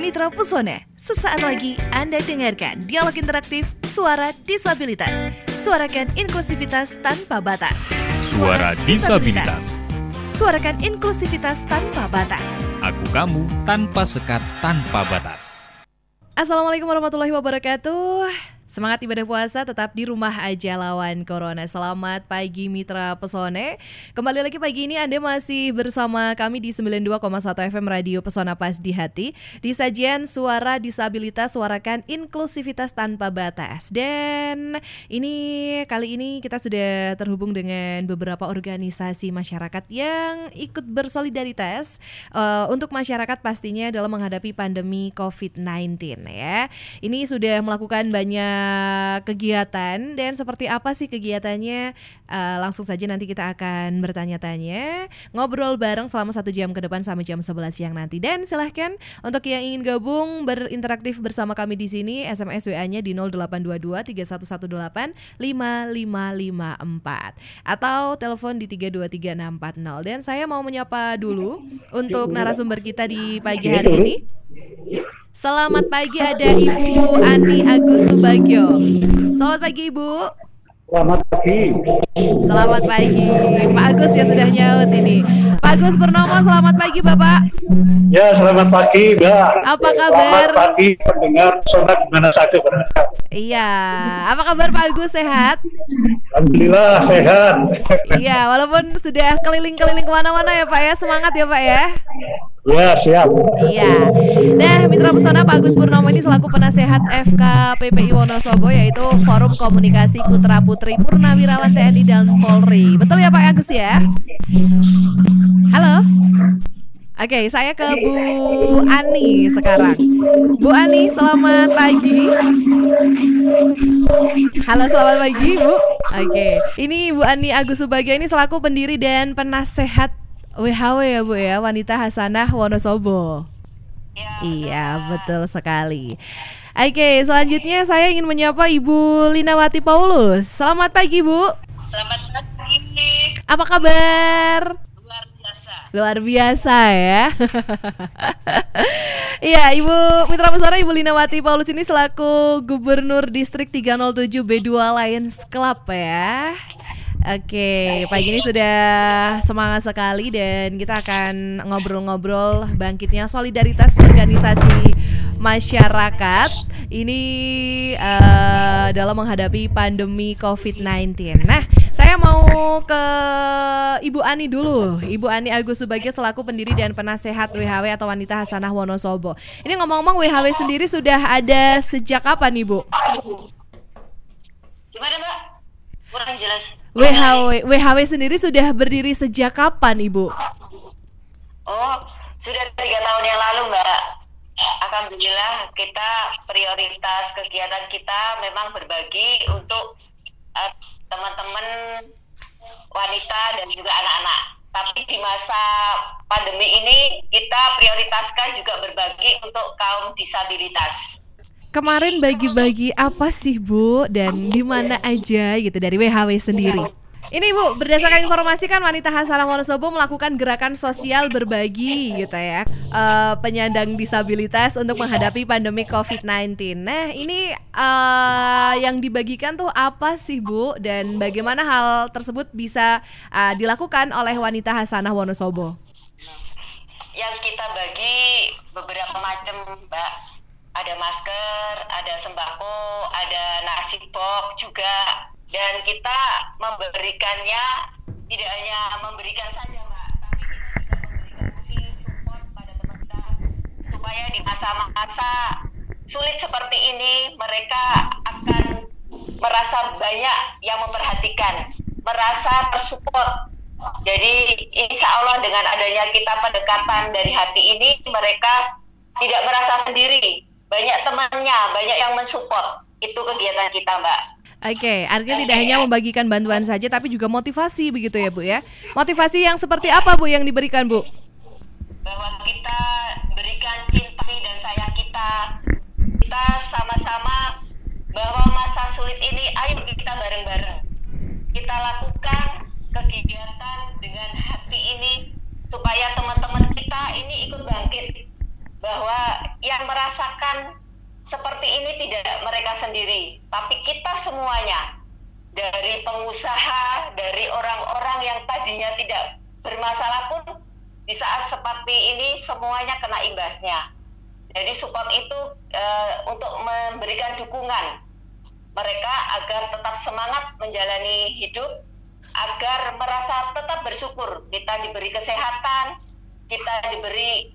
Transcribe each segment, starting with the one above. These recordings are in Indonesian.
Mitra Pesona, sesaat lagi Anda dengarkan dialog interaktif Suara Disabilitas. Suarakan inklusivitas tanpa batas. Suara Disabilitas. Suarakan inklusivitas tanpa batas. Aku kamu tanpa sekat tanpa batas. Assalamualaikum warahmatullahi wabarakatuh. Semangat ibadah puasa tetap di rumah aja lawan Corona. Selamat pagi Mitra Pesone. Kembali lagi pagi ini Anda masih bersama kami di 92,1 FM Radio Pesona Pas di Hati. Di sajian Suara Disabilitas Suarakan Inklusivitas Tanpa Batas. Dan ini kali ini kita sudah terhubung dengan beberapa organisasi masyarakat yang ikut bersolidaritas uh, untuk masyarakat pastinya dalam menghadapi pandemi COVID-19 ya. Ini sudah melakukan banyak kegiatan dan seperti apa sih kegiatannya? Uh, langsung saja nanti kita akan bertanya-tanya ngobrol bareng selama satu jam ke depan sampai jam 11 siang nanti. Dan silahkan untuk yang ingin gabung berinteraktif bersama kami di sini SMS WA-nya di 0822 3118 5554 atau telepon di 323640 dan saya mau menyapa dulu untuk narasumber kita di pagi hari ini Selamat pagi ada Ibu Ani Agus Subagio. Selamat pagi Ibu. Selamat pagi. Selamat pagi Pak Agus ya sudah nyaut ini. Pak Agus Purnomo selamat pagi Bapak. Ya selamat pagi Mbak. Apa kabar? Selamat pagi pendengar sonat mana saja berada. Iya. Apa kabar Pak Agus sehat? Alhamdulillah sehat. Iya walaupun sudah keliling-keliling ke mana-mana ya Pak ya semangat ya Pak ya. Ya siap. Iya. Nah, Mitra Pesona Pak Agus Purnomo ini selaku penasehat FKPPI Wonosobo yaitu Forum Komunikasi Putra Putri Purnawirawan TNI dan Polri. Betul ya Pak Agus ya? Halo. Oke, saya ke Bu Ani sekarang. Bu Ani, selamat pagi. Halo, selamat pagi, Bu. Oke, ini Bu Ani Agus Subagio ini selaku pendiri dan penasehat WHW ya Bu ya, Wanita Hasanah Wonosobo. Ya, Iya, betul sekali. Oke, selanjutnya saya ingin menyapa Ibu Linawati Paulus. Selamat pagi, Bu. Selamat pagi. Apa kabar? Luar biasa. Luar biasa ya. Iya, Ibu Mitra Pesona Ibu Linawati Paulus ini selaku Gubernur Distrik 307 B2 Lions Club ya. Oke, pagi ini sudah semangat sekali dan kita akan ngobrol-ngobrol bangkitnya solidaritas organisasi masyarakat ini uh, dalam menghadapi pandemi COVID-19. Nah, saya mau ke Ibu Ani dulu. Ibu Ani Agus Subagio selaku pendiri dan penasehat WHW atau Wanita Hasanah Wonosobo. Ini ngomong-ngomong WHW sendiri sudah ada sejak kapan, Ibu? Gimana Mbak? Kurang jelas. WHW WHW sendiri sudah berdiri sejak kapan, Ibu? Oh, sudah tiga tahun yang lalu Mbak. Alhamdulillah kita prioritas kegiatan kita memang berbagi untuk uh, teman-teman wanita dan juga anak-anak. Tapi di masa pandemi ini kita prioritaskan juga berbagi untuk kaum disabilitas. Kemarin bagi-bagi apa sih Bu dan di mana aja gitu dari WHW sendiri? Ini Bu, berdasarkan informasi kan wanita Hasanah Wonosobo melakukan gerakan sosial berbagi gitu ya uh, Penyandang disabilitas untuk menghadapi pandemi COVID-19 Nah ini uh, yang dibagikan tuh apa sih Bu? Dan bagaimana hal tersebut bisa uh, dilakukan oleh wanita Hasanah Wonosobo? Yang kita bagi beberapa macam Mbak ada masker, ada sembako, ada nasi box juga, dan kita memberikannya tidak hanya memberikan saja mbak, tapi kita juga memberikan support pada teman kita supaya di masa-masa sulit seperti ini mereka akan merasa banyak yang memperhatikan, merasa tersupport. Jadi insya Allah dengan adanya kita pendekatan dari hati ini mereka tidak merasa sendiri, banyak temannya, banyak yang mensupport. Itu kegiatan kita, Mbak. Oke, artinya tidak hanya membagikan bantuan saja, tapi juga motivasi begitu ya, Bu ya. Motivasi yang seperti apa, Bu, yang diberikan, Bu? Bahwa kita berikan cinta dan sayang kita. Kita sama-sama bahwa masa sulit ini, ayo kita bareng-bareng. Kita lakukan kegiatan dengan hati ini supaya teman-teman kita ini ikut bangkit bahwa yang merasakan seperti ini tidak mereka sendiri, tapi kita semuanya dari pengusaha, dari orang-orang yang tadinya tidak bermasalah pun di saat seperti ini semuanya kena imbasnya. Jadi support itu uh, untuk memberikan dukungan mereka agar tetap semangat menjalani hidup, agar merasa tetap bersyukur kita diberi kesehatan, kita diberi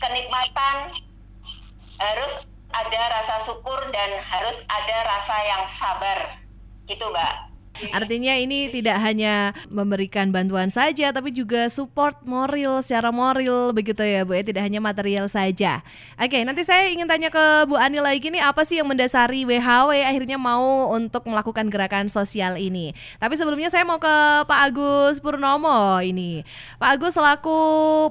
kenikmatan, harus ada rasa syukur dan harus ada rasa yang sabar. Gitu mbak Artinya ini tidak hanya memberikan bantuan saja tapi juga support moral secara moral begitu ya Bu ya, tidak hanya material saja. Oke, nanti saya ingin tanya ke Bu Ani lagi nih apa sih yang mendasari WHW akhirnya mau untuk melakukan gerakan sosial ini. Tapi sebelumnya saya mau ke Pak Agus Purnomo ini. Pak Agus selaku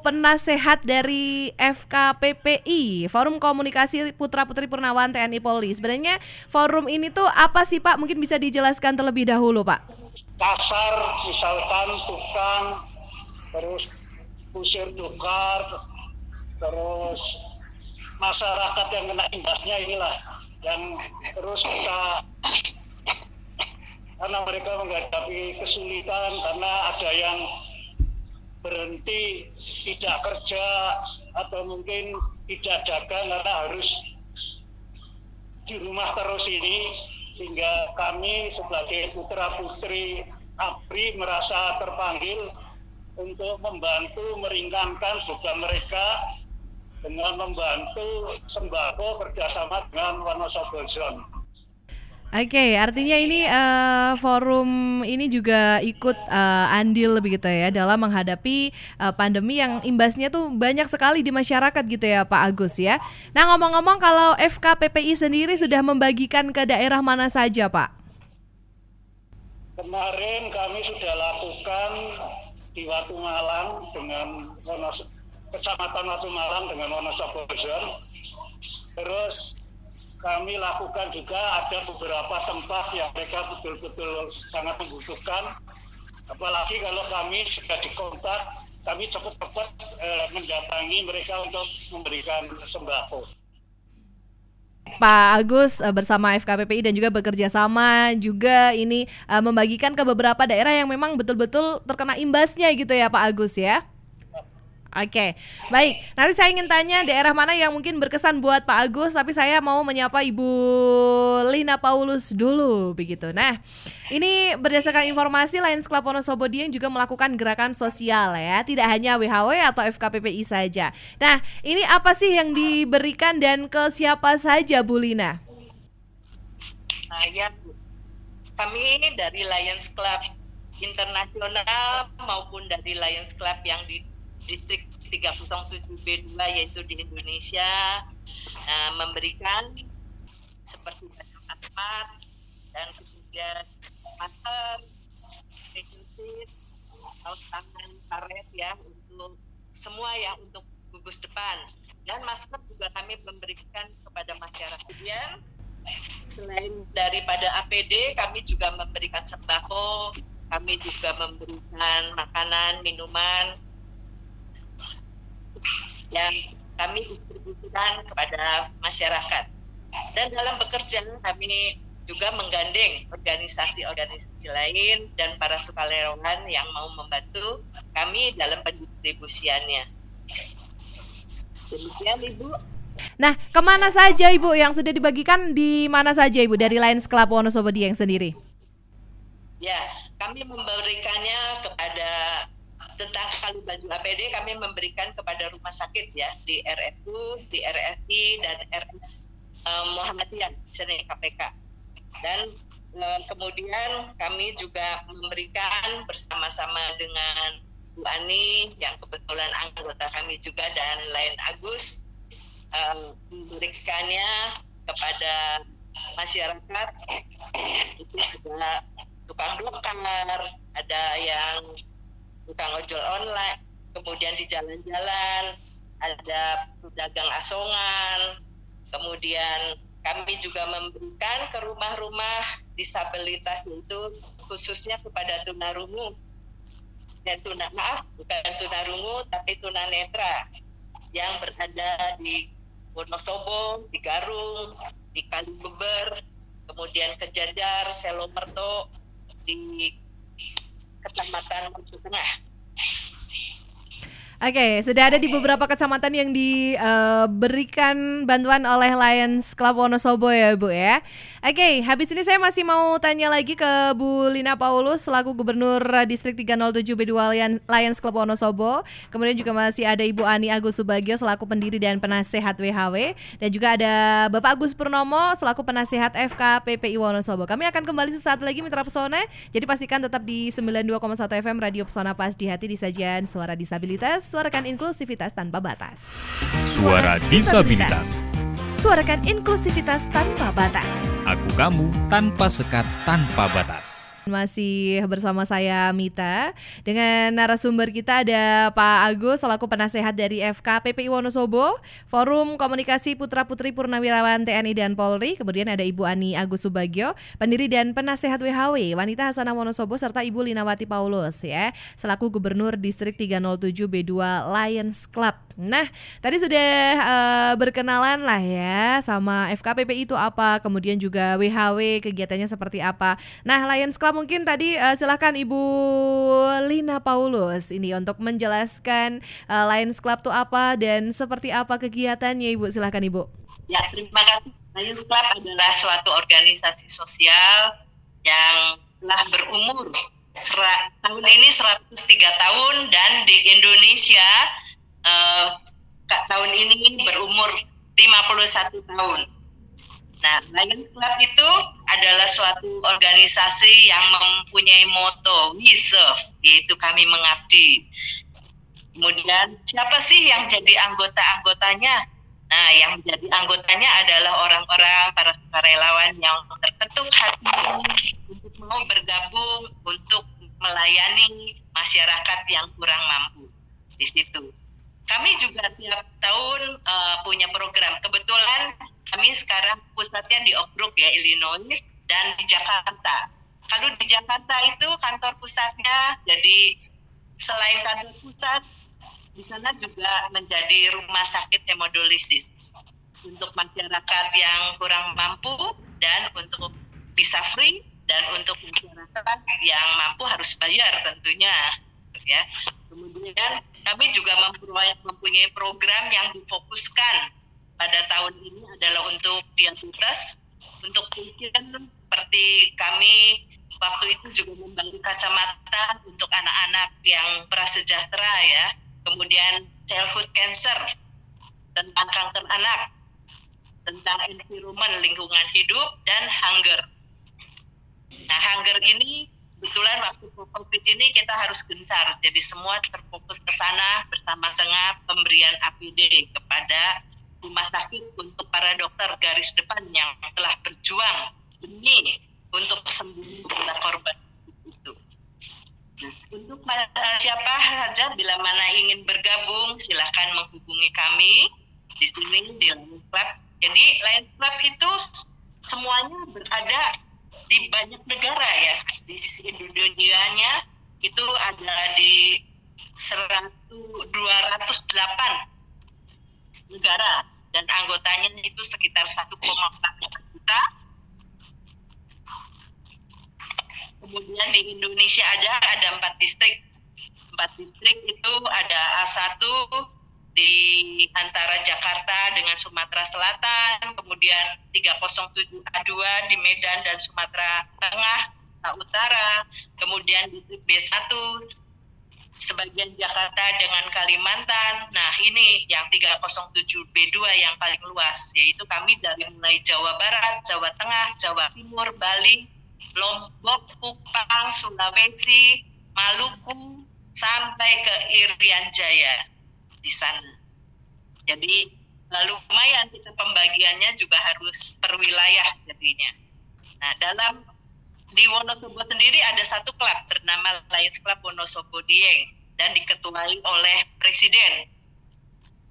penasehat dari FKPPI, Forum Komunikasi Putra Putri Purnawan TNI Polri. Sebenarnya forum ini tuh apa sih Pak? Mungkin bisa dijelaskan terlebih dahulu dulu Pak? Pasar misalkan tukang, terus kusir tukar, terus masyarakat yang kena imbasnya inilah yang terus kita karena mereka menghadapi kesulitan karena ada yang berhenti tidak kerja atau mungkin tidak dagang karena harus di rumah terus ini sehingga kami sebagai putra putri ABRI merasa terpanggil untuk membantu meringankan beban mereka dengan membantu sembako kerjasama dengan Wonosobo Zone. Oke, okay, artinya ini uh, forum ini juga ikut uh, andil begitu ya dalam menghadapi uh, pandemi yang imbasnya tuh banyak sekali di masyarakat gitu ya Pak Agus ya. Nah ngomong-ngomong kalau FKPPI sendiri sudah membagikan ke daerah mana saja Pak? Kemarin kami sudah lakukan di Watu Malang dengan Wonos, Kecamatan Watu Malang dengan Wonosobo Terus kami lakukan juga ada beberapa tempat yang mereka betul-betul sangat membutuhkan apalagi kalau kami sudah dikontak kami cepat-cepat eh, mendatangi mereka untuk memberikan sembako. Pak Agus eh, bersama FKPPI dan juga bekerja sama juga ini uh, membagikan ke beberapa daerah yang memang betul-betul terkena imbasnya gitu ya Pak Agus ya. Oke, baik. Nanti saya ingin tanya daerah mana yang mungkin berkesan buat Pak Agus, tapi saya mau menyapa Ibu Lina Paulus dulu, begitu. Nah, ini berdasarkan informasi Lions Club Wonosobo yang juga melakukan gerakan sosial ya, tidak hanya WHW atau FKPPI saja. Nah, ini apa sih yang diberikan dan ke siapa saja, Bu Lina? Nah, ya, kami dari Lions Club internasional maupun dari Lions Club yang di distrik 307B2 yaitu di Indonesia uh, memberikan seperti tempat dan kemudian masker, desinfektif, kaos tangan, karet ya untuk semua yang untuk gugus depan. Dan masker juga kami memberikan kepada masyarakat kemudian selain daripada APD kami juga memberikan sembako kami juga memberikan makanan minuman yang kami distribusikan kepada masyarakat. Dan dalam bekerja kami juga menggandeng organisasi-organisasi lain dan para sukarelawan yang mau membantu kami dalam pendistribusiannya. Demikian Ibu. Nah, ke mana saja Ibu yang sudah dibagikan di mana saja Ibu dari Lions Club Wonosobo yang sendiri? Ya, kami memberikannya kepada tentang kali baju APD kami memberikan kepada rumah sakit ya di RFU, di RFI dan RS eh, Muhammadiyah Seni KPK. Dan uh, kemudian kami juga memberikan bersama-sama dengan Bu Ani yang kebetulan anggota kami juga dan lain Agus uh, memberikannya kepada masyarakat itu ada tukang dokter, ada yang tukang ojol online, kemudian di jalan-jalan ada pedagang asongan, kemudian kami juga memberikan ke rumah-rumah disabilitas itu khususnya kepada tunarungu. Dan tuna maaf bukan tunarungu tapi tunanetra yang berada di Wonosobo, di Garung, di Kalibeber, kemudian ke Jajar, Selomerto, di Kecamatan Mojo Tengah. Oke, sudah ada di beberapa kecamatan yang diberikan bantuan oleh Lions Club Wonosobo ya Bu ya. Oke, habis ini saya masih mau tanya lagi ke Bu Lina Paulus selaku Gubernur Distrik 307 B2 Lions Club Wonosobo. Kemudian juga masih ada Ibu Ani Agus Subagio selaku pendiri dan penasehat WHW dan juga ada Bapak Agus Purnomo selaku penasehat FK PPI Wonosobo. Kami akan kembali sesaat lagi Mitra Pesona. Jadi pastikan tetap di 92,1 FM Radio Pesona Pas di Hati di sajian Suara Disabilitas suarakan inklusivitas tanpa batas. Suara disabilitas. Suarakan inklusivitas tanpa batas. Aku kamu tanpa sekat tanpa batas. Masih bersama saya Mita dengan narasumber kita ada Pak Agus selaku penasehat dari FK PPI Wonosobo, Forum Komunikasi Putra Putri Purnawirawan TNI dan Polri, kemudian ada Ibu Ani Agus Subagio, pendiri dan penasehat WHW Wanita Hasanah Wonosobo serta Ibu Linawati Paulus ya, selaku Gubernur Distrik 307 B2 Lions Club. Nah, tadi sudah uh, berkenalan lah ya sama FKPPI itu apa, kemudian juga WHW kegiatannya seperti apa. Nah, Lions Club mungkin tadi uh, silahkan Ibu Lina Paulus ini untuk menjelaskan uh, Lions Club itu apa dan seperti apa kegiatannya Ibu. Silahkan Ibu. Ya, terima kasih. Lions Club adalah suatu organisasi sosial yang telah berumur tahun ini 103 tahun dan di Indonesia uh, tahun ini berumur 51 tahun. Nah, Lions Club itu adalah suatu organisasi yang mempunyai moto We Serve, yaitu kami mengabdi. Kemudian siapa sih yang jadi anggota-anggotanya? Nah, yang menjadi anggotanya adalah orang-orang para sukarelawan yang terketuk hati untuk mau bergabung untuk melayani masyarakat yang kurang mampu di situ. Kami juga tiap tahun uh, punya program. Kebetulan kami sekarang pusatnya di Oak Brook ya Illinois dan di Jakarta. Kalau di Jakarta itu kantor pusatnya, jadi selain kantor pusat, di sana juga menjadi rumah sakit hemodialisis untuk masyarakat yang kurang mampu dan untuk bisa free dan untuk masyarakat yang mampu harus bayar tentunya ya kemudian kami juga mempunyai program yang difokuskan pada tahun ini adalah untuk diabetes untuk pasien seperti kami waktu itu juga membagi kacamata untuk anak-anak yang prasejahtera ya kemudian childhood cancer tentang kanker anak tentang environment lingkungan hidup dan hunger Nah, hunger ini kebetulan waktu COVID ini kita harus gencar. Jadi semua terfokus ke sana bersama-sama pemberian APD kepada rumah sakit untuk para dokter garis depan yang telah berjuang demi untuk para korban itu. Nah, untuk siapa saja bila mana ingin bergabung silahkan menghubungi kami di sini di Lions Club. Jadi Lions Club itu semuanya berada di banyak negara ya di dunianya itu ada di 100, 208 negara dan anggotanya itu sekitar 1,4 juta. Kemudian di Indonesia ada ada empat distrik. Empat distrik itu ada A1, di antara Jakarta dengan Sumatera Selatan, kemudian 307 A2 di Medan dan Sumatera Tengah, Utara, kemudian di B1 sebagian Jakarta dengan Kalimantan. Nah, ini yang 307 B2 yang paling luas, yaitu kami dari mulai Jawa Barat, Jawa Tengah, Jawa Timur, Bali, Lombok, Kupang, Sulawesi, Maluku, sampai ke Irian Jaya di sana. Jadi lumayan kita pembagiannya juga harus per wilayah jadinya. Nah dalam di Wonosobo sendiri ada satu klub bernama Lions Club Wonosobo Dieng dan diketuai oleh presiden.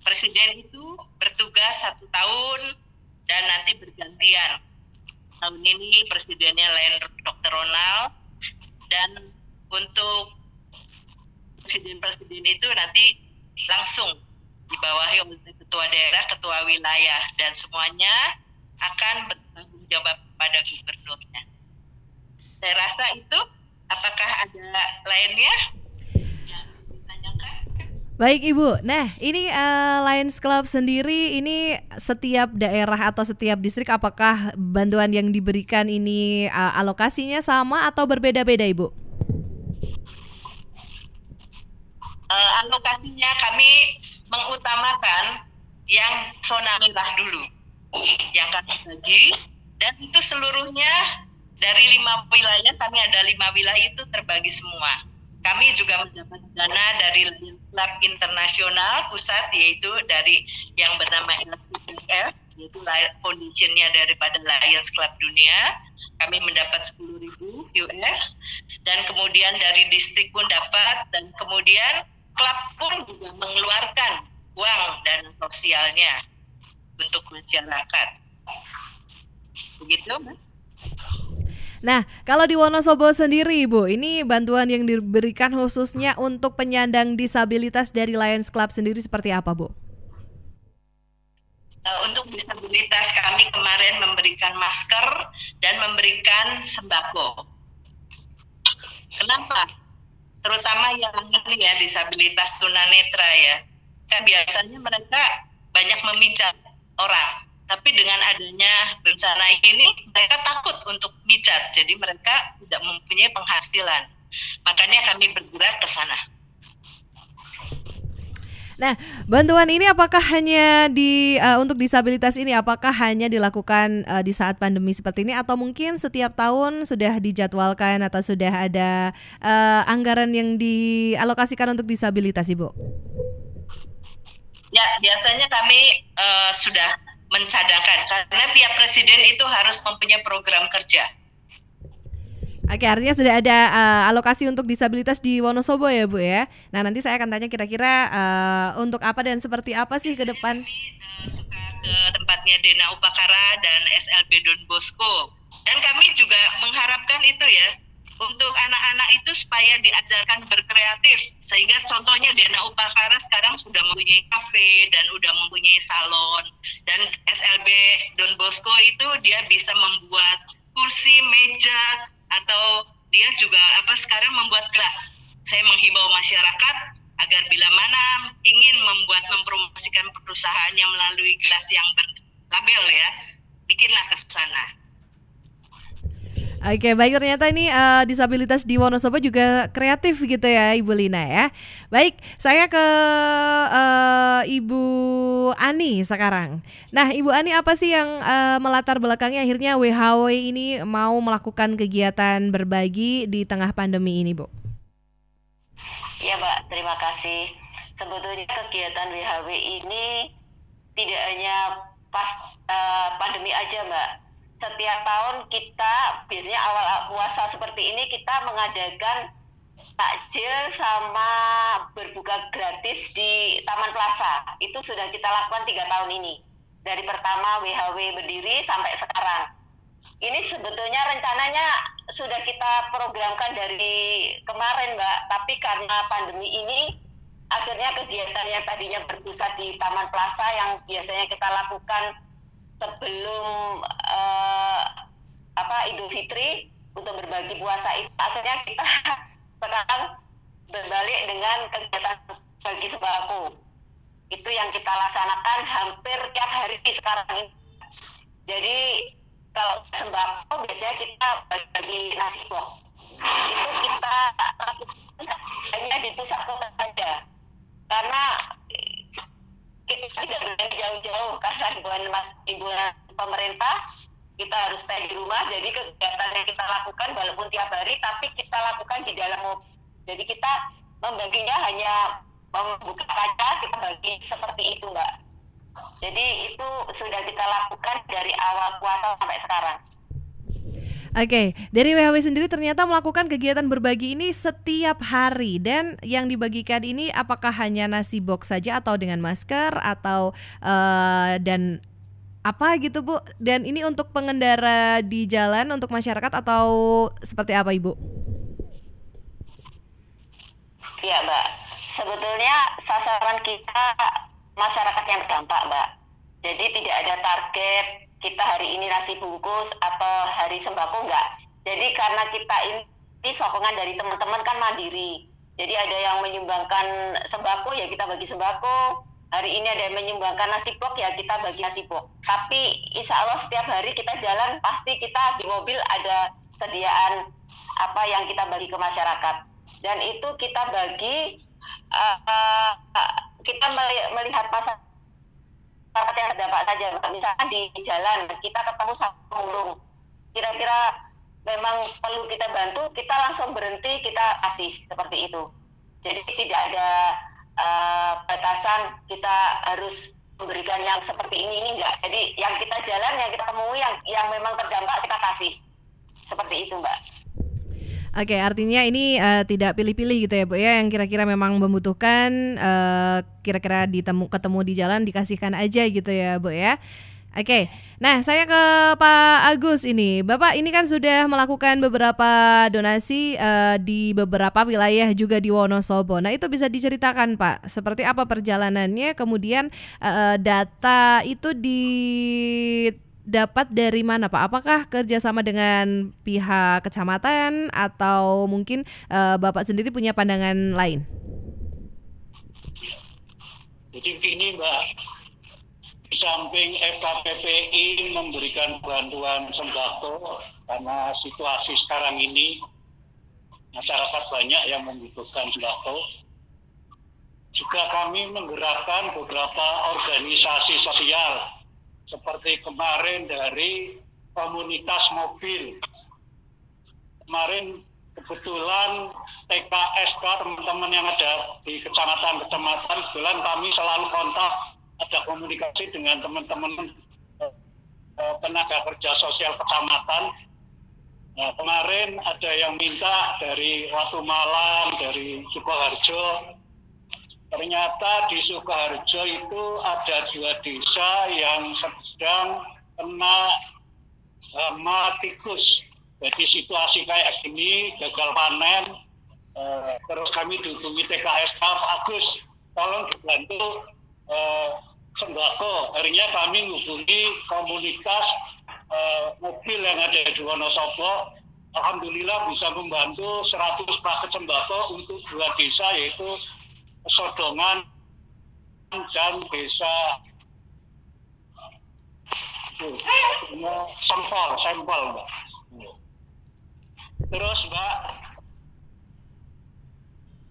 Presiden itu bertugas satu tahun dan nanti bergantian. Tahun ini presidennya lain Dr. Ronald dan untuk presiden-presiden itu nanti langsung dibawahi oleh ketua daerah, ketua wilayah dan semuanya akan bertanggung jawab pada gubernurnya. Saya rasa itu apakah ada lainnya? Baik Ibu, nah ini uh, Lions Club sendiri ini setiap daerah atau setiap distrik apakah bantuan yang diberikan ini uh, alokasinya sama atau berbeda-beda Ibu? Uh, alokasinya kami mengutamakan yang zona merah dulu yang kami bagi dan itu seluruhnya dari lima wilayah kami ada lima wilayah itu terbagi semua kami juga mendapat dana dari Club Internasional pusat yaitu dari yang bernama LCF yaitu foundationnya daripada Lions Club Dunia kami mendapat 10.000 US dan kemudian dari distrik pun dapat dan kemudian klub pun juga mengeluarkan uang dan sosialnya untuk masyarakat. Begitu, Mas? Nah, kalau di Wonosobo sendiri, Ibu, ini bantuan yang diberikan khususnya untuk penyandang disabilitas dari Lions Club sendiri seperti apa, Bu? Uh, untuk disabilitas kami kemarin memberikan masker dan memberikan sembako. Kenapa? terutama yang ini ya disabilitas tunanetra ya kan biasanya mereka banyak memijat orang tapi dengan adanya bencana ini mereka takut untuk mijat jadi mereka tidak mempunyai penghasilan. Makanya kami bergerak ke sana. Nah, bantuan ini apakah hanya di uh, untuk disabilitas ini? Apakah hanya dilakukan uh, di saat pandemi seperti ini? Atau mungkin setiap tahun sudah dijadwalkan atau sudah ada uh, anggaran yang dialokasikan untuk disabilitas, Ibu? Ya, biasanya kami uh, sudah mencadangkan karena tiap presiden itu harus mempunyai program kerja. Oke, artinya sudah ada uh, alokasi untuk disabilitas di Wonosobo ya, Bu ya. Nah, nanti saya akan tanya kira-kira uh, untuk apa dan seperti apa sih ke depan? Kami uh, suka ke tempatnya Dena Upakara dan SLB Don Bosco. Dan kami juga mengharapkan itu ya, untuk anak-anak itu supaya diajarkan berkreatif. Sehingga contohnya Dena Upakara sekarang sudah mempunyai kafe dan sudah mempunyai salon. Dan SLB Don Bosco itu dia bisa membuat kursi, meja, atau dia juga apa sekarang membuat kelas. Saya menghimbau masyarakat agar bila mana ingin membuat mempromosikan perusahaannya melalui gelas yang berlabel ya, bikinlah ke sana. Oke, baik ternyata ini uh, disabilitas di Wonosobo juga kreatif gitu ya Ibu Lina ya. Baik, saya ke uh, Ibu Ani sekarang. Nah, Ibu Ani apa sih yang uh, melatar belakangnya akhirnya WHW ini mau melakukan kegiatan berbagi di tengah pandemi ini, Bu? Ya, Mbak, terima kasih. Sebetulnya kegiatan WHW ini tidak hanya pas uh, pandemi aja, Mbak setiap tahun kita biasanya awal puasa seperti ini kita mengadakan takjil sama berbuka gratis di Taman Plaza. Itu sudah kita lakukan tiga tahun ini. Dari pertama WHW berdiri sampai sekarang. Ini sebetulnya rencananya sudah kita programkan dari kemarin, Mbak. Tapi karena pandemi ini, akhirnya kegiatan yang tadinya berpusat di Taman Plaza yang biasanya kita lakukan sebelum uh, apa Idul Fitri untuk berbagi puasa itu. Akhirnya kita sekarang berbalik dengan kegiatan bagi sembako itu yang kita laksanakan hampir tiap hari sekarang ini. Jadi kalau sembako biasanya kita bagi nasi box itu kita hanya di pusat kota saja. Karena kita tidak jauh-jauh karena himbauan mas himbauan pemerintah kita harus stay di rumah. Jadi kegiatan yang kita lakukan walaupun tiap hari tapi kita lakukan di dalam mobil. Jadi kita membaginya hanya membuka kaca kita bagi seperti itu mbak. Jadi itu sudah kita lakukan dari awal puasa sampai sekarang Oke, dari WHW sendiri ternyata melakukan kegiatan berbagi ini setiap hari dan yang dibagikan ini apakah hanya nasi box saja atau dengan masker atau uh, dan apa gitu Bu? Dan ini untuk pengendara di jalan untuk masyarakat atau seperti apa Ibu? Ya Mbak, sebetulnya sasaran kita masyarakat yang terdampak, Mbak. Jadi tidak ada target kita hari ini nasi bungkus atau hari sembako enggak. Jadi karena kita ini, sokongan dari teman-teman kan mandiri. Jadi ada yang menyumbangkan sembako ya kita bagi sembako. Hari ini ada yang menyumbangkan nasi box ya kita bagi nasi box. Tapi insya Allah setiap hari kita jalan pasti kita di mobil ada sediaan apa yang kita bagi ke masyarakat. Dan itu kita bagi uh, uh, kita melihat pasar masyarakat yang terdampak saja. Misalkan di jalan kita ketemu sama pemulung, kira-kira memang perlu kita bantu, kita langsung berhenti, kita kasih seperti itu. Jadi tidak ada uh, batasan kita harus memberikan yang seperti ini ini enggak. Jadi yang kita jalan, yang kita temui, yang yang memang terdampak kita kasih. Seperti itu, Mbak. Oke, artinya ini uh, tidak pilih-pilih gitu ya, Bu ya, yang kira-kira memang membutuhkan uh, kira-kira ditemu ketemu di jalan dikasihkan aja gitu ya, Bu ya. Oke, nah saya ke Pak Agus ini, Bapak ini kan sudah melakukan beberapa donasi uh, di beberapa wilayah juga di Wonosobo. Nah itu bisa diceritakan Pak, seperti apa perjalanannya, kemudian uh, data itu di dapat dari mana Pak? Apakah kerjasama dengan pihak kecamatan atau mungkin uh, Bapak sendiri punya pandangan lain? Jadi begini Mbak, samping FKPPI memberikan bantuan sembako karena situasi sekarang ini masyarakat banyak yang membutuhkan sembako. Juga kami menggerakkan beberapa organisasi sosial seperti kemarin dari komunitas mobil. Kemarin kebetulan TKSK teman-teman yang ada di kecamatan-kecamatan, kebetulan kami selalu kontak, ada komunikasi dengan teman-teman eh, tenaga kerja sosial kecamatan. Nah, kemarin ada yang minta dari Watu Malang, dari Sukoharjo, ternyata di Sukoharjo itu ada dua desa yang sedang kena hama tikus. Jadi situasi kayak gini, gagal panen, eh, terus kami dihubungi TKSK Pak Agus, tolong dibantu eh, sembako. Akhirnya kami menghubungi komunitas mobil yang ada di Wonosobo. Alhamdulillah bisa membantu 100 paket sembako untuk dua desa yaitu Sodongan dan desa sampel sampel mbak. Terus mbak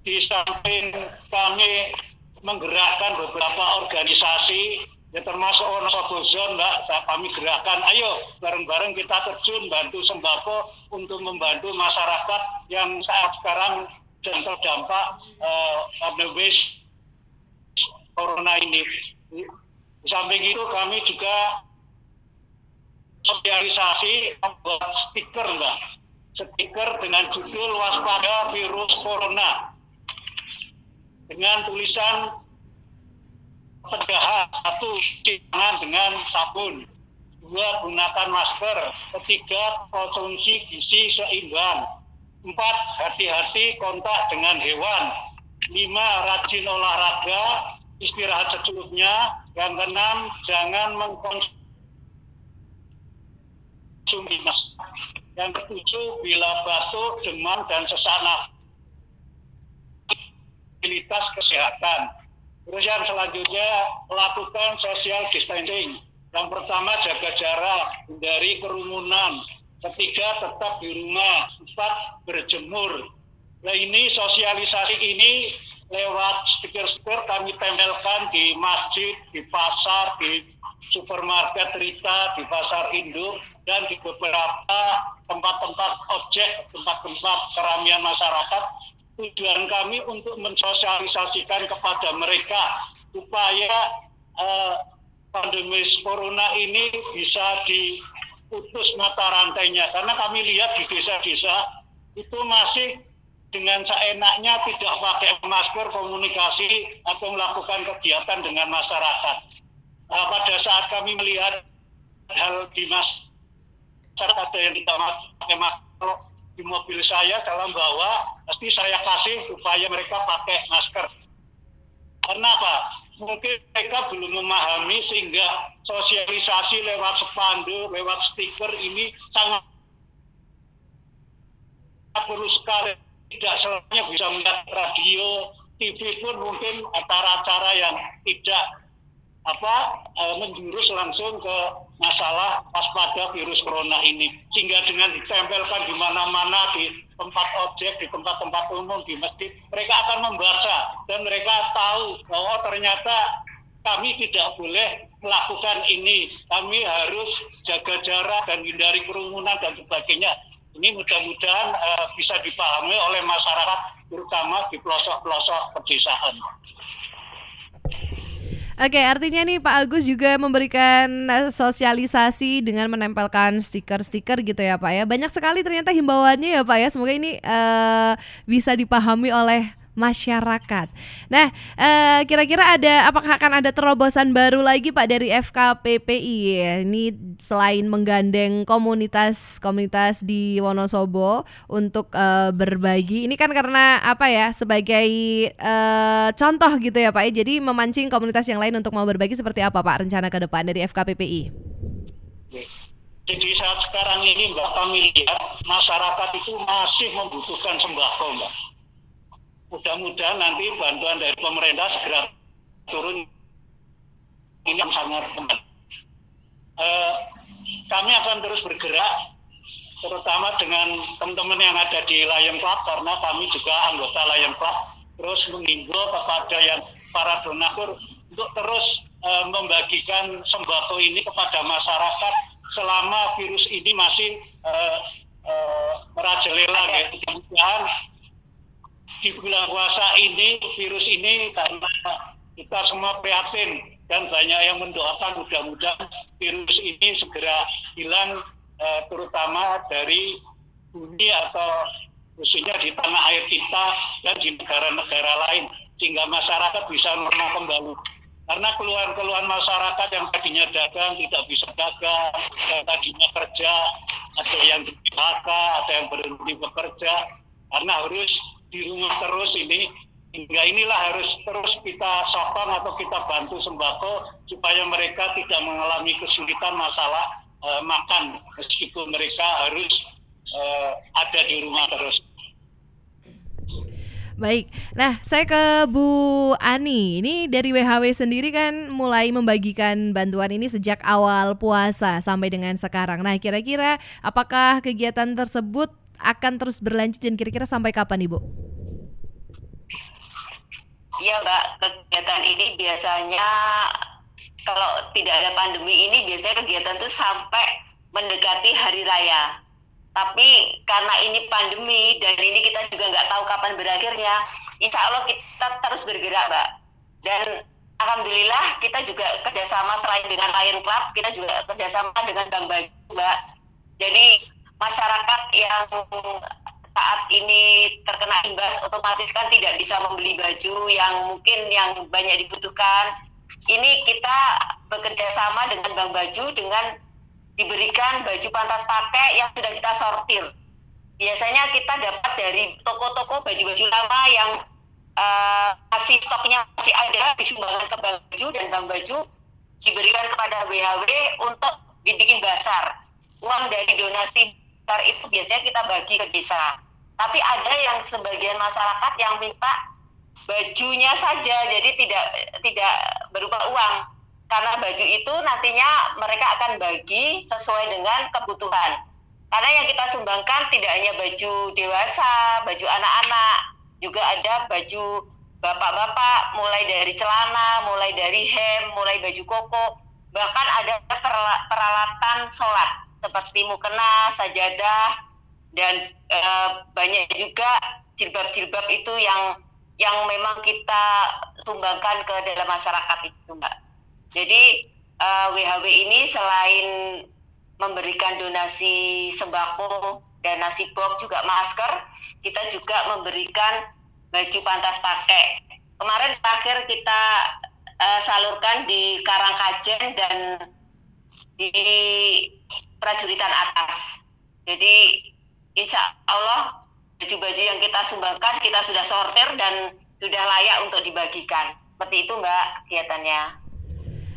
di samping kami menggerakkan beberapa organisasi ya termasuk Wonosobo Zone mbak kami gerakkan ayo bareng-bareng kita terjun bantu sembako untuk membantu masyarakat yang saat sekarang dan terdampak uh, pandemi corona ini. Di samping itu kami juga sosialisasi membuat stiker mbak. Stiker dengan judul waspada virus corona. Dengan tulisan penjahat satu tangan dengan sabun. Dua gunakan masker. Ketiga konsumsi gizi seimbang Empat, hati-hati kontak dengan hewan. Lima, rajin olahraga, istirahat secukupnya. Yang keenam, jangan mengkonsumsi mas. Yang ketujuh, bila batuk, demam, dan sesak nafas kesehatan. Terus yang selanjutnya, lakukan social distancing. Yang pertama, jaga jarak, hindari kerumunan, Ketiga, tetap di rumah. Empat, berjemur. Nah ini sosialisasi ini lewat stiker-stiker kami tempelkan di masjid, di pasar, di supermarket Rita, di pasar induk, dan di beberapa tempat-tempat objek, tempat-tempat keramian masyarakat. Tujuan kami untuk mensosialisasikan kepada mereka supaya eh, pandemi corona ini bisa di putus mata rantainya karena kami lihat di desa-desa itu masih dengan seenaknya tidak pakai masker komunikasi atau melakukan kegiatan dengan masyarakat. Nah, pada saat kami melihat hal di masyarakat ada yang tidak pakai masker di mobil saya dalam bawa pasti saya kasih supaya mereka pakai masker. Karena apa? Mungkin mereka belum memahami sehingga sosialisasi lewat spanduk, lewat stiker ini sangat perlu sekali. Tidak selamanya bisa melihat radio, TV pun mungkin acara-acara yang tidak apa e, menjurus langsung ke masalah waspada virus corona ini. Sehingga dengan ditempelkan di mana-mana di tempat objek di tempat-tempat umum di masjid mereka akan membaca. Dan mereka tahu bahwa ternyata kami tidak boleh melakukan ini. Kami harus jaga jarak dan hindari kerumunan dan sebagainya. Ini mudah-mudahan uh, bisa dipahami oleh masyarakat terutama di pelosok-pelosok pedesaan. Oke, artinya nih Pak Agus juga memberikan eh, sosialisasi dengan menempelkan stiker-stiker gitu ya Pak ya. Banyak sekali ternyata himbauannya ya Pak ya. Semoga ini uh, bisa dipahami oleh masyarakat. Nah, eh, kira-kira ada apakah akan ada terobosan baru lagi Pak dari FKPPI? Ini selain menggandeng komunitas-komunitas di Wonosobo untuk uh, berbagi. Ini kan karena apa ya? Sebagai uh, contoh gitu ya Pak ya. Jadi memancing komunitas yang lain untuk mau berbagi seperti apa Pak rencana ke depan dari FKPPI? Jadi saat sekarang ini Mbak kami lihat masyarakat itu masih membutuhkan sembako Mbak mudah-mudahan nanti bantuan dari pemerintah segera turun ini yang sangat benar. Uh, kami akan terus bergerak terutama dengan teman-teman yang ada di Lion Club karena kami juga anggota Lion Club terus mengimbau kepada yang para donatur untuk terus uh, membagikan sembako ini kepada masyarakat selama virus ini masih uh, merajalela ya. Mudah-mudahan di bulan puasa ini virus ini karena kita semua prihatin dan banyak yang mendoakan mudah-mudahan virus ini segera hilang eh, terutama dari bumi atau khususnya di tanah air kita dan di negara-negara lain sehingga masyarakat bisa normal kembali. Karena keluhan-keluhan masyarakat yang tadinya dagang tidak bisa dagang, yang tadinya kerja, ada yang di PHK, ada yang berhenti bekerja, karena harus di rumah terus ini hingga inilah harus terus kita sokong atau kita bantu sembako supaya mereka tidak mengalami kesulitan masalah uh, makan meskipun mereka harus uh, ada di rumah terus. Baik, nah saya ke Bu Ani. Ini dari WHW sendiri kan mulai membagikan bantuan ini sejak awal puasa sampai dengan sekarang. Nah, kira-kira apakah kegiatan tersebut akan terus berlanjut dan kira-kira sampai kapan Ibu? Iya Mbak, kegiatan ini biasanya kalau tidak ada pandemi ini biasanya kegiatan itu sampai mendekati hari raya. Tapi karena ini pandemi dan ini kita juga nggak tahu kapan berakhirnya, insya Allah kita terus bergerak Mbak. Dan Alhamdulillah kita juga kerjasama selain dengan Lion Club, kita juga kerjasama dengan Bank Baju Mbak. Jadi masyarakat yang saat ini terkena imbas otomatis kan tidak bisa membeli baju yang mungkin yang banyak dibutuhkan. Ini kita bekerja sama dengan Bank Baju dengan diberikan baju pantas pakai yang sudah kita sortir. Biasanya kita dapat dari toko-toko baju-baju lama yang uh, masih stoknya masih ada disumbangkan ke Bank Baju dan Bank Baju diberikan kepada WHW untuk dibikin basar. Uang dari donasi besar itu biasanya kita bagi ke desa. Tapi ada yang sebagian masyarakat yang minta bajunya saja, jadi tidak tidak berupa uang. Karena baju itu nantinya mereka akan bagi sesuai dengan kebutuhan. Karena yang kita sumbangkan tidak hanya baju dewasa, baju anak-anak, juga ada baju bapak-bapak, mulai dari celana, mulai dari hem, mulai baju koko, bahkan ada peralatan sholat seperti mukena, sajadah, dan e, banyak juga jilbab-jilbab itu yang yang memang kita sumbangkan ke dalam masyarakat itu, Mbak. Jadi e, eh, WHW ini selain memberikan donasi sembako dan nasi box juga masker, kita juga memberikan baju pantas pakai. Kemarin terakhir kita uh, salurkan di Karangkajen dan di prajuritan atas. Jadi insya Allah baju-baju yang kita sumbangkan kita sudah sortir dan sudah layak untuk dibagikan. Seperti itu Mbak kegiatannya.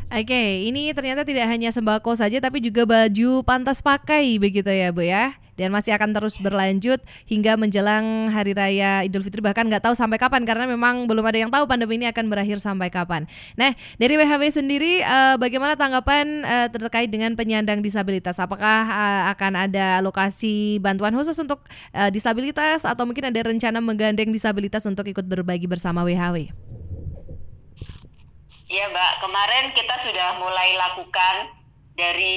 Oke, ini ternyata tidak hanya sembako saja tapi juga baju pantas pakai begitu ya Bu ya. Dan masih akan terus berlanjut hingga menjelang Hari Raya Idul Fitri bahkan nggak tahu sampai kapan karena memang belum ada yang tahu pandemi ini akan berakhir sampai kapan. Nah, dari WHW sendiri uh, bagaimana tanggapan uh, terkait dengan penyandang disabilitas? Apakah uh, akan ada lokasi bantuan khusus untuk uh, disabilitas atau mungkin ada rencana menggandeng disabilitas untuk ikut berbagi bersama WHW? Iya Mbak, kemarin kita sudah mulai lakukan dari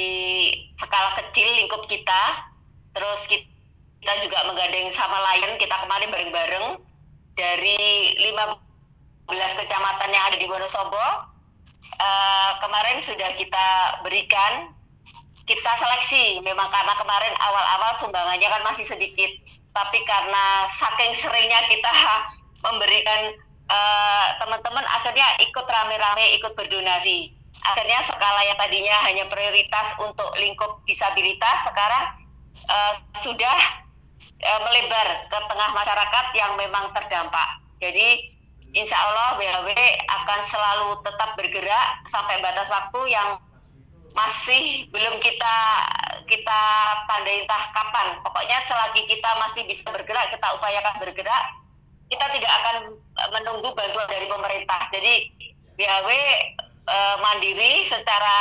skala kecil lingkup kita, terus kita juga menggandeng sama lain, kita kemarin bareng-bareng dari 15 kecamatan yang ada di Wonosobo. Uh, kemarin sudah kita berikan, kita seleksi, memang karena kemarin awal-awal sumbangannya kan masih sedikit, tapi karena saking seringnya kita memberikan Eh, teman-teman uh, akhirnya ikut rame-rame ikut berdonasi. Akhirnya skala yang tadinya hanya prioritas untuk lingkup disabilitas sekarang uh, sudah uh, melebar ke tengah masyarakat yang memang terdampak. Jadi insya Allah BHW akan selalu tetap bergerak sampai batas waktu yang masih belum kita kita tandai entah kapan. Pokoknya selagi kita masih bisa bergerak, kita upayakan bergerak kita tidak akan eh, menunggu bantuan dari pemerintah. Jadi BHW eh, mandiri secara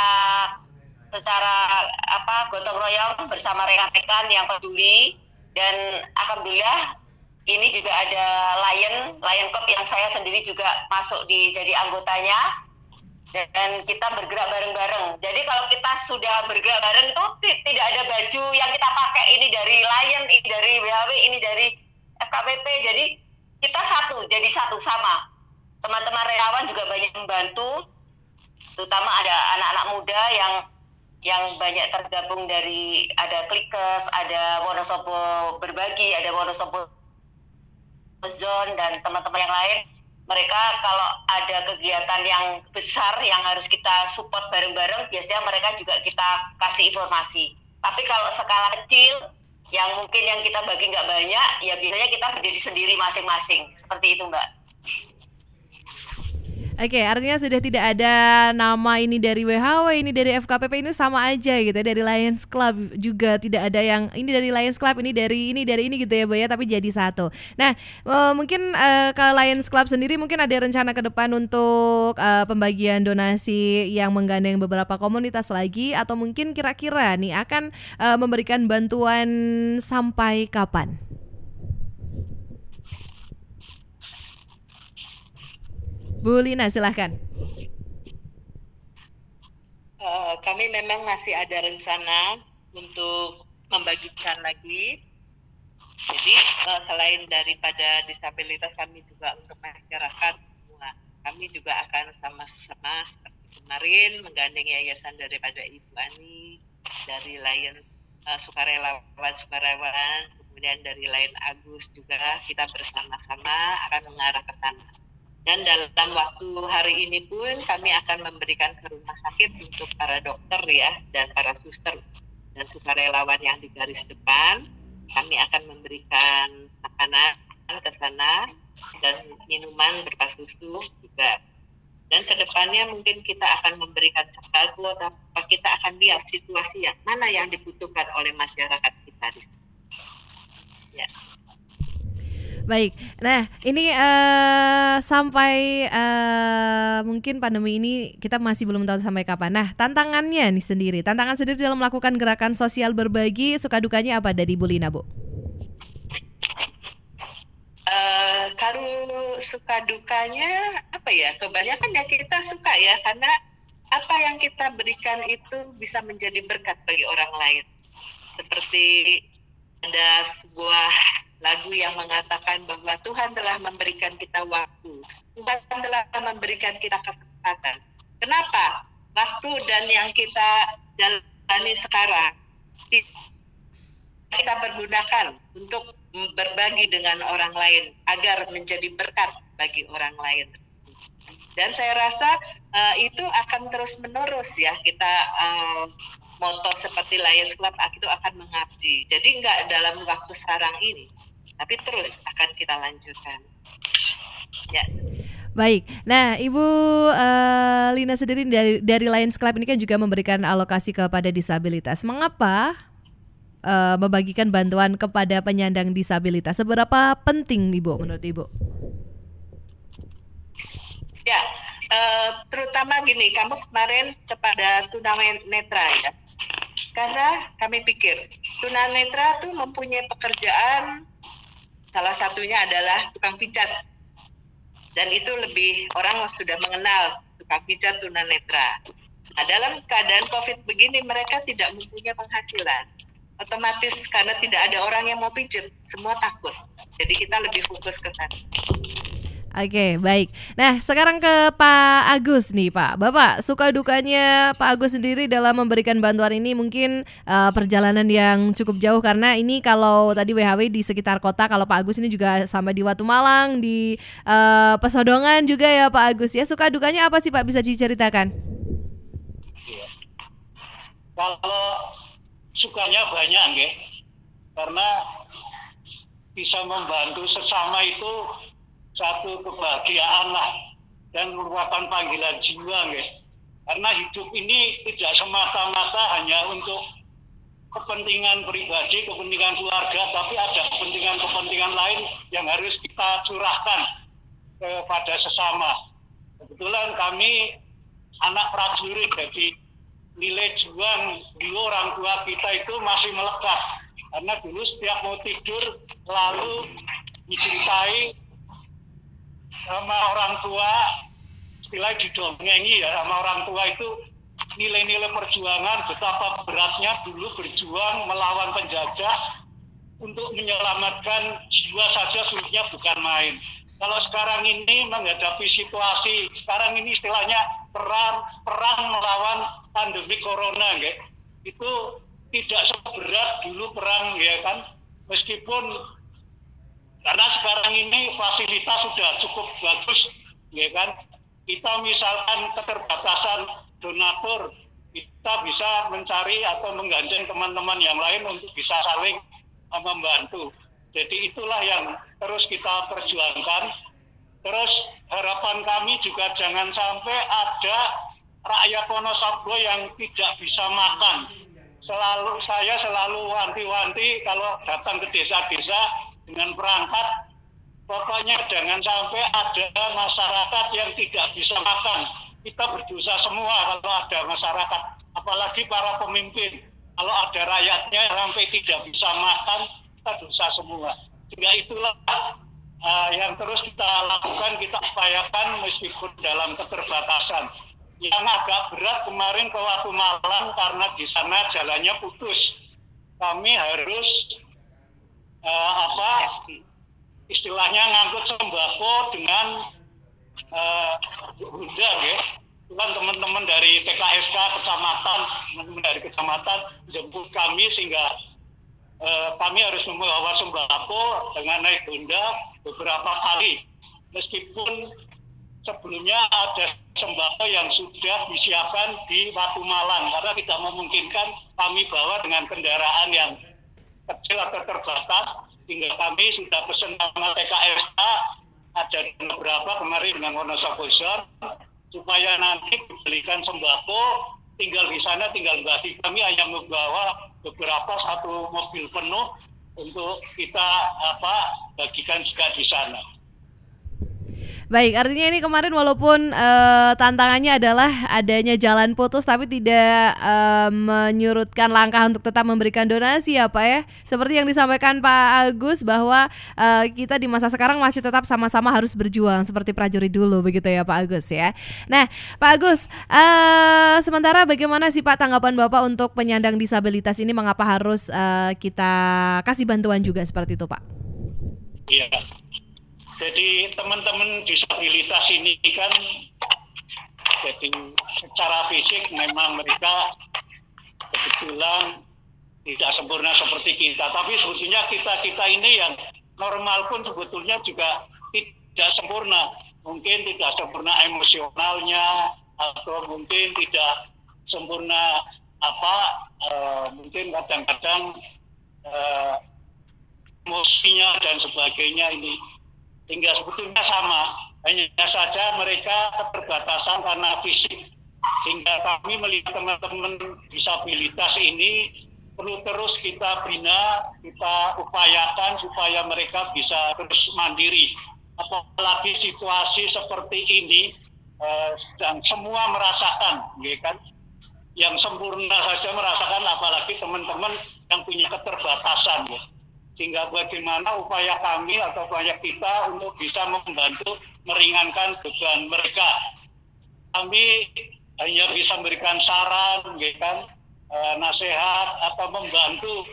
secara apa gotong royong bersama rekan-rekan yang peduli. Dan alhamdulillah ini juga ada Lion Lion Cup yang saya sendiri juga masuk di jadi anggotanya. Dan kita bergerak bareng-bareng. Jadi kalau kita sudah bergerak bareng itu tidak ada baju yang kita pakai. Ini dari Lion, ini dari BHW, ini dari FKPP. Jadi kita satu jadi satu sama. Teman-teman relawan juga banyak membantu terutama ada anak-anak muda yang yang banyak tergabung dari ada Klikes, ada Wonosobo berbagi, ada Wonosobo Zone dan teman-teman yang lain. Mereka kalau ada kegiatan yang besar yang harus kita support bareng-bareng, biasanya mereka juga kita kasih informasi. Tapi kalau skala kecil, yang mungkin yang kita bagi nggak banyak ya biasanya kita berdiri sendiri masing-masing seperti itu mbak Oke, artinya sudah tidak ada nama ini dari WHW, ini dari FKPP ini sama aja gitu ya, dari Lions Club juga tidak ada yang ini dari Lions Club, ini dari ini dari ini gitu ya, Bu ya, tapi jadi satu. Nah, uh, mungkin uh, kalau Lions Club sendiri mungkin ada rencana ke depan untuk uh, pembagian donasi yang menggandeng beberapa komunitas lagi atau mungkin kira-kira nih akan uh, memberikan bantuan sampai kapan? Bu Lina, silahkan. Uh, kami memang masih ada rencana untuk membagikan lagi. Jadi uh, selain daripada disabilitas kami juga untuk masyarakat semua, kami juga akan sama-sama seperti kemarin menggandeng yayasan daripada Ibu Ani, dari Lion uh, Sukarelawan Sukarelawan, kemudian dari Lion Agus juga kita bersama-sama akan mengarah ke sana dan dalam waktu hari ini pun kami akan memberikan ke rumah sakit untuk para dokter ya dan para suster dan sukarelawan yang di garis depan. Kami akan memberikan makanan ke sana dan minuman berupa susu juga. Dan ke depannya mungkin kita akan memberikan sembako, tapi kita akan lihat situasi yang mana yang dibutuhkan oleh masyarakat kita di sini. Ya. Baik, nah ini uh, sampai uh, mungkin pandemi ini kita masih belum tahu sampai kapan. Nah tantangannya nih sendiri, tantangan sendiri dalam melakukan gerakan sosial berbagi, suka dukanya apa dari Bu Lina, Bu? Uh, kalau suka dukanya apa ya? Kebanyakan ya kita suka ya karena apa yang kita berikan itu bisa menjadi berkat bagi orang lain. Seperti ada sebuah lagu yang mengatakan bahwa Tuhan telah memberikan kita waktu, Tuhan telah memberikan kita kesempatan. Kenapa? Waktu dan yang kita jalani sekarang kita pergunakan untuk berbagi dengan orang lain agar menjadi berkat bagi orang lain. Dan saya rasa uh, itu akan terus menerus ya kita uh, moto seperti Lions Club itu akan mengabdi. Jadi nggak dalam waktu sekarang ini, tapi terus akan kita lanjutkan. Ya. Baik, nah Ibu uh, Lina sendiri dari dari Lions Club ini kan juga memberikan alokasi kepada disabilitas. Mengapa uh, membagikan bantuan kepada penyandang disabilitas? Seberapa penting, Ibu, menurut Ibu? Ya, uh, terutama gini, kamu kemarin kepada tunanetra ya, karena kami pikir tunanetra tuh mempunyai pekerjaan salah satunya adalah tukang pijat dan itu lebih orang sudah mengenal tukang pijat tunanetra. Nah, dalam keadaan COVID begini mereka tidak mempunyai penghasilan. Otomatis karena tidak ada orang yang mau pijat, semua takut. Jadi kita lebih fokus ke sana. Oke, baik. Nah, sekarang ke Pak Agus nih, Pak. Bapak, suka dukanya Pak Agus sendiri dalam memberikan bantuan ini mungkin uh, perjalanan yang cukup jauh karena ini kalau tadi WHW di sekitar kota, kalau Pak Agus ini juga sampai di Watu Malang, di uh, Pesodongan juga ya Pak Agus ya. Suka dukanya apa sih Pak bisa diceritakan? Kalau sukanya banyak, nggih. Karena bisa membantu sesama itu satu kebahagiaan lah dan merupakan panggilan jiwa guys. Karena hidup ini tidak semata-mata hanya untuk kepentingan pribadi, kepentingan keluarga, tapi ada kepentingan-kepentingan lain yang harus kita curahkan kepada sesama. Kebetulan kami anak prajurit, jadi nilai juang di orang tua kita itu masih melekat. Karena dulu setiap mau tidur lalu diceritai sama orang tua istilah didongengi ya sama orang tua itu nilai-nilai perjuangan betapa beratnya dulu berjuang melawan penjajah untuk menyelamatkan jiwa saja sulitnya bukan main. Kalau sekarang ini menghadapi situasi sekarang ini istilahnya perang perang melawan pandemi corona ya. Itu tidak seberat dulu perang ya kan. Meskipun karena sekarang ini fasilitas sudah cukup bagus, ya kan? Kita misalkan keterbatasan donatur, kita bisa mencari atau menggandeng teman-teman yang lain untuk bisa saling membantu. Jadi itulah yang terus kita perjuangkan. Terus harapan kami juga jangan sampai ada rakyat Wonosobo yang tidak bisa makan. Selalu saya selalu wanti-wanti kalau datang ke desa-desa dengan perangkat pokoknya jangan sampai ada masyarakat yang tidak bisa makan. Kita berdosa semua kalau ada masyarakat apalagi para pemimpin. Kalau ada rakyatnya sampai tidak bisa makan kita dosa semua. Sehingga itulah uh, yang terus kita lakukan kita upayakan meskipun dalam keterbatasan. Yang agak berat kemarin ke Watu Malang karena di sana jalannya putus. Kami harus uh, apa istilahnya ngangkut sembako dengan uh, Bunda ya. Teman-teman dari TKSK kecamatan teman-teman dari kecamatan jemput kami sehingga uh, kami harus membawa sembako dengan naik Bunda beberapa kali. Meskipun sebelumnya ada sembako yang sudah disiapkan di Watu Malang karena tidak memungkinkan kami bawa dengan kendaraan yang kecil atau terbatas hingga kami sudah pesan sama TKSK ada beberapa kemarin dengan Wonosobo supaya nanti dibelikan sembako tinggal di sana tinggal bagi kami hanya membawa beberapa satu mobil penuh untuk kita apa bagikan juga di sana. Baik, artinya ini kemarin walaupun uh, tantangannya adalah adanya jalan putus tapi tidak uh, menyurutkan langkah untuk tetap memberikan donasi ya Pak ya. Seperti yang disampaikan Pak Agus bahwa uh, kita di masa sekarang masih tetap sama-sama harus berjuang seperti prajurit dulu begitu ya Pak Agus ya. Nah, Pak Agus, uh, sementara bagaimana sih Pak tanggapan Bapak untuk penyandang disabilitas ini mengapa harus uh, kita kasih bantuan juga seperti itu Pak? Iya jadi teman-teman disabilitas ini kan jadi secara fisik memang mereka kebetulan tidak sempurna seperti kita. Tapi sebetulnya kita kita ini yang normal pun sebetulnya juga tidak sempurna. Mungkin tidak sempurna emosionalnya atau mungkin tidak sempurna apa uh, mungkin kadang-kadang uh, emosinya dan sebagainya ini sehingga sebetulnya sama Hanya saja mereka keterbatasan karena fisik. Sehingga kami melihat teman-teman disabilitas ini perlu terus kita bina, kita upayakan supaya mereka bisa terus mandiri. Apalagi situasi seperti ini, eh, semua merasakan, ya kan? Yang sempurna saja merasakan, apalagi teman-teman yang punya keterbatasan. Ya. Sehingga bagaimana upaya kami atau upaya kita untuk bisa membantu meringankan beban mereka. Kami hanya bisa memberikan saran, ya kan, e, nasihat atau membantu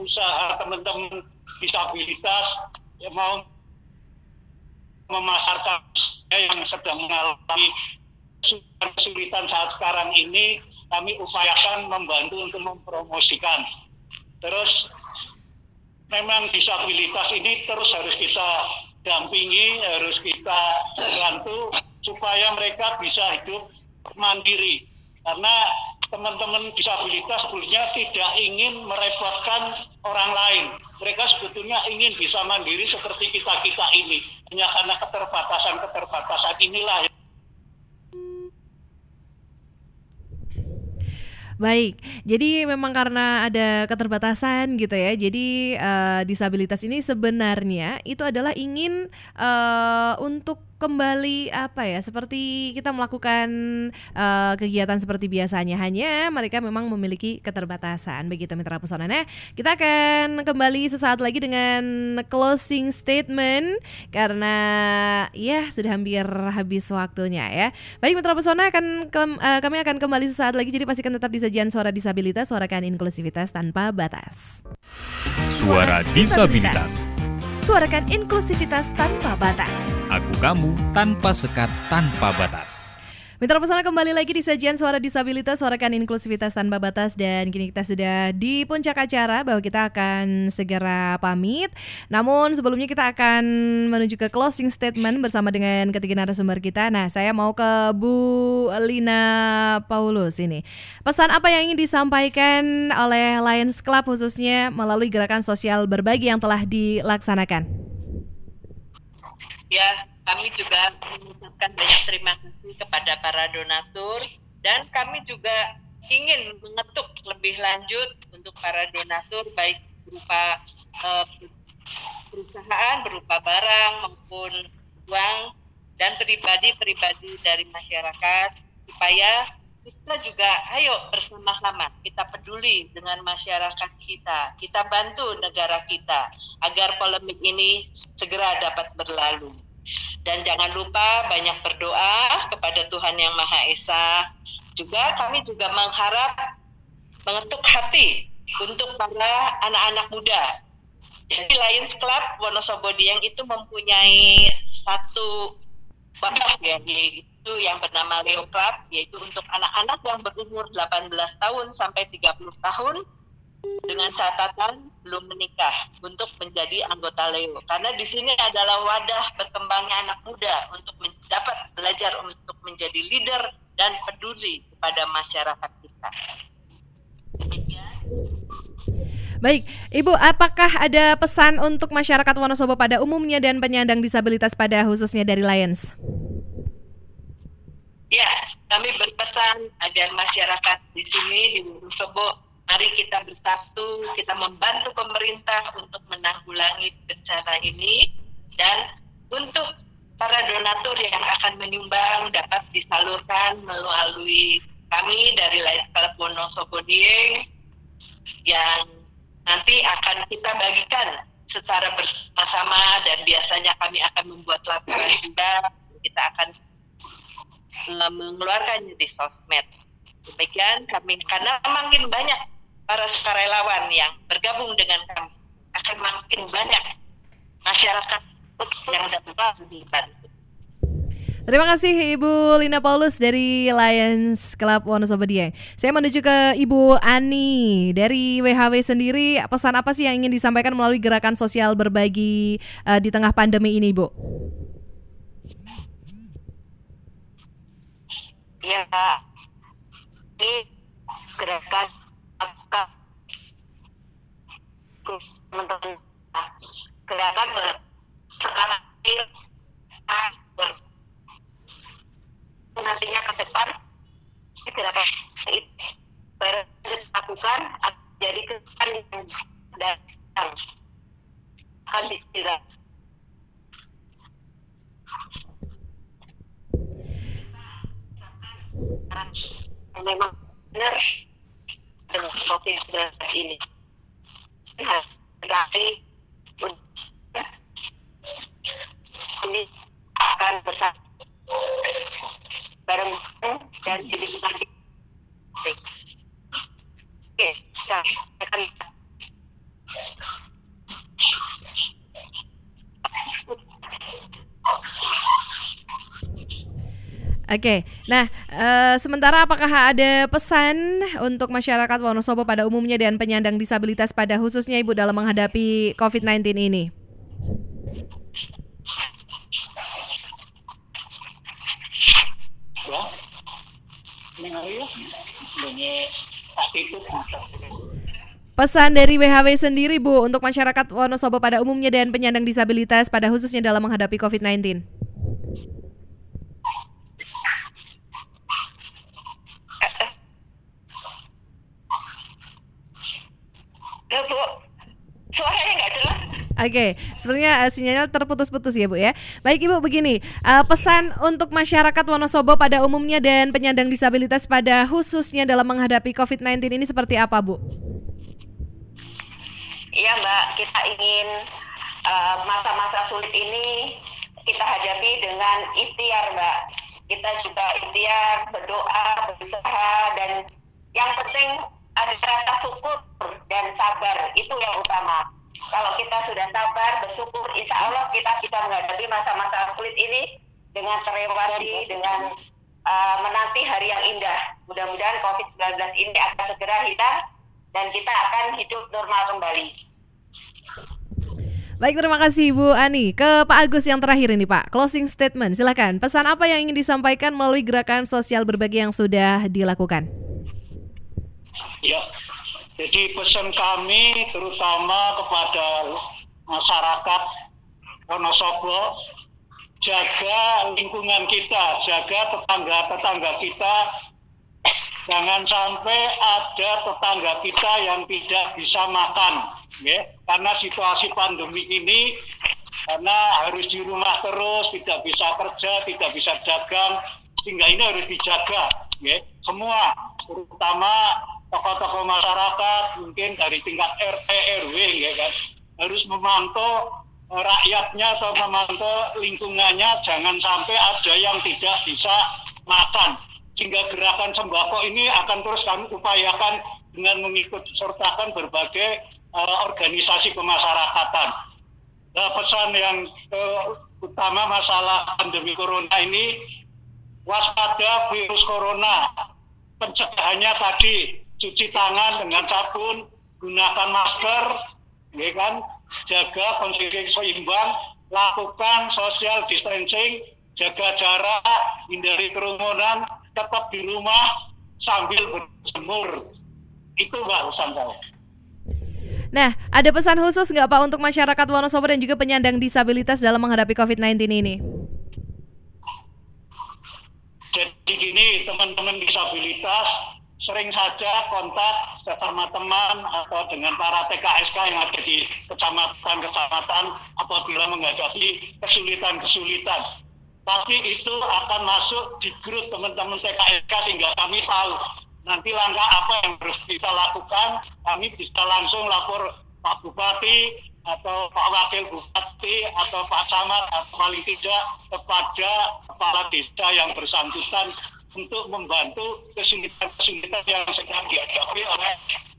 usaha teman-teman disabilitas yang mau memasarkan yang sedang mengalami kesulitan saat sekarang ini kami upayakan membantu untuk mempromosikan. Terus memang disabilitas ini terus harus kita dampingi, harus kita bantu supaya mereka bisa hidup mandiri. Karena teman-teman disabilitas sebetulnya tidak ingin merepotkan orang lain. Mereka sebetulnya ingin bisa mandiri seperti kita-kita ini. Hanya karena keterbatasan-keterbatasan inilah Baik, jadi memang karena ada keterbatasan gitu ya. Jadi uh, disabilitas ini sebenarnya itu adalah ingin uh, untuk kembali apa ya seperti kita melakukan uh, kegiatan seperti biasanya. Hanya mereka memang memiliki keterbatasan. Begitu mitra pesona nah kita akan kembali sesaat lagi dengan closing statement. Karena ya sudah hampir habis waktunya ya. Baik mitra pesona akan ke, uh, kami akan kembali sesaat lagi. Jadi pastikan tetap di sajian suara disabilitas suarakan inklusivitas tanpa batas. Suara disabilitas suarakan inklusivitas tanpa batas. Aku kamu tanpa sekat tanpa batas. Mitra pesona kembali lagi di sajian suara disabilitas, suarakan inklusivitas tanpa batas dan kini kita sudah di puncak acara bahwa kita akan segera pamit. Namun sebelumnya kita akan menuju ke closing statement bersama dengan ketiga narasumber kita. Nah, saya mau ke Bu Lina Paulus ini. Pesan apa yang ingin disampaikan oleh Lions Club khususnya melalui gerakan sosial berbagi yang telah dilaksanakan? Ya, kami juga mengucapkan banyak terima kasih kepada para donatur. Dan kami juga ingin mengetuk lebih lanjut untuk para donatur baik berupa uh, perusahaan berupa barang maupun uang dan pribadi-pribadi dari masyarakat supaya kita juga ayo bersama-sama kita peduli dengan masyarakat kita kita bantu negara kita agar polemik ini segera dapat berlalu dan jangan lupa banyak berdoa kepada Tuhan Yang Maha Esa. Juga kami juga mengharap mengetuk hati untuk para anak-anak muda. Jadi Lions Club Wonosobo Dieng itu mempunyai satu wadah ya, yaitu yang bernama Leo Club, yaitu untuk anak-anak yang berumur 18 tahun sampai 30 tahun dengan catatan belum menikah untuk menjadi anggota Leo karena di sini adalah wadah berkembangnya anak muda untuk dapat belajar untuk menjadi leader dan peduli kepada masyarakat kita. Baik, Ibu, apakah ada pesan untuk masyarakat Wonosobo pada umumnya dan penyandang disabilitas pada khususnya dari Lions? Ya, kami berpesan agar masyarakat di sini di Wonosobo Mari kita bersatu, kita membantu pemerintah untuk menanggulangi bencana ini. Dan untuk para donatur yang akan menyumbang dapat disalurkan melalui kami dari Lais Club Wonosobo Dieng yang nanti akan kita bagikan secara bersama-sama dan biasanya kami akan membuat laporan juga. Kita akan eh, mengeluarkannya di sosmed. Demikian kami karena makin banyak para sukarelawan yang bergabung dengan kami akan makin banyak masyarakat yang dapat dibantu. Terima kasih Ibu Lina Paulus dari Lions Club Wonosobo Dieng. Saya menuju ke Ibu Ani dari WHW sendiri. Pesan apa sih yang ingin disampaikan melalui gerakan sosial berbagi uh, di tengah pandemi ini, Ibu? Ya, ini gerakan teman-teman. Gerakan sekarang lakukan jadi kesan yang datang akan disirat. Memang benar dengan COVID-19 ini. Tapi ini akan bersama bareng dan jadi Oke, saya akan Oke, nah uh, sementara apakah ada pesan untuk masyarakat Wonosobo pada umumnya dan penyandang disabilitas pada khususnya Ibu dalam menghadapi COVID-19 ini? Pesan dari WHW sendiri Bu untuk masyarakat Wonosobo pada umumnya dan penyandang disabilitas pada khususnya dalam menghadapi COVID-19. Oke, okay. sebenarnya uh, sinyalnya terputus-putus ya Bu ya. Baik Ibu begini, uh, pesan untuk masyarakat Wonosobo pada umumnya dan penyandang disabilitas pada khususnya dalam menghadapi COVID-19 ini seperti apa Bu? Iya Mbak, kita ingin masa-masa uh, sulit ini kita hadapi dengan ikhtiar Mbak. Kita juga ikhtiar, berdoa, berusaha dan yang penting ada rasa syukur dan sabar itu yang utama kalau kita sudah sabar, bersyukur, insya Allah kita bisa menghadapi masa-masa sulit ini dengan terlewati, dengan uh, menanti hari yang indah. Mudah-mudahan COVID-19 ini akan segera hilang dan kita akan hidup normal kembali. Baik, terima kasih Bu Ani. Ke Pak Agus yang terakhir ini Pak, closing statement. Silakan. Pesan apa yang ingin disampaikan melalui gerakan sosial berbagi yang sudah dilakukan? Ya, jadi pesan kami terutama kepada masyarakat Wonosobo, jaga lingkungan kita, jaga tetangga-tetangga kita. Jangan sampai ada tetangga kita yang tidak bisa makan, ya. Karena situasi pandemi ini, karena harus di rumah terus, tidak bisa kerja, tidak bisa dagang, sehingga ini harus dijaga, ya. Semua, terutama tokoh-tokoh masyarakat mungkin dari tingkat RT RW ya kan. Harus memantau eh, rakyatnya atau memantau lingkungannya jangan sampai ada yang tidak bisa makan. Sehingga gerakan sembako ini akan terus kami upayakan dengan mengikut sertakan berbagai uh, organisasi kemasyarakatan. Nah, pesan yang uh, utama masalah pandemi corona ini waspada virus corona. Pencegahannya tadi cuci tangan dengan sabun, gunakan masker, ya kan, jaga konsumsi seimbang, lakukan social distancing, jaga jarak, hindari kerumunan, tetap di rumah sambil berjemur. Itu Mbak pesan saya. Nah, ada pesan khusus nggak Pak untuk masyarakat Wonosobo dan juga penyandang disabilitas dalam menghadapi COVID-19 ini? Jadi gini, teman-teman disabilitas sering saja kontak sesama teman atau dengan para TKSK yang ada di kecamatan-kecamatan apabila menghadapi kesulitan-kesulitan. Pasti itu akan masuk di grup teman-teman TKSK sehingga kami tahu nanti langkah apa yang harus kita lakukan. Kami bisa langsung lapor Pak Bupati atau Pak Wakil Bupati atau Pak Camat atau paling tidak kepada kepala desa yang bersangkutan untuk membantu kesulitan-kesulitan yang sedang dihadapi oleh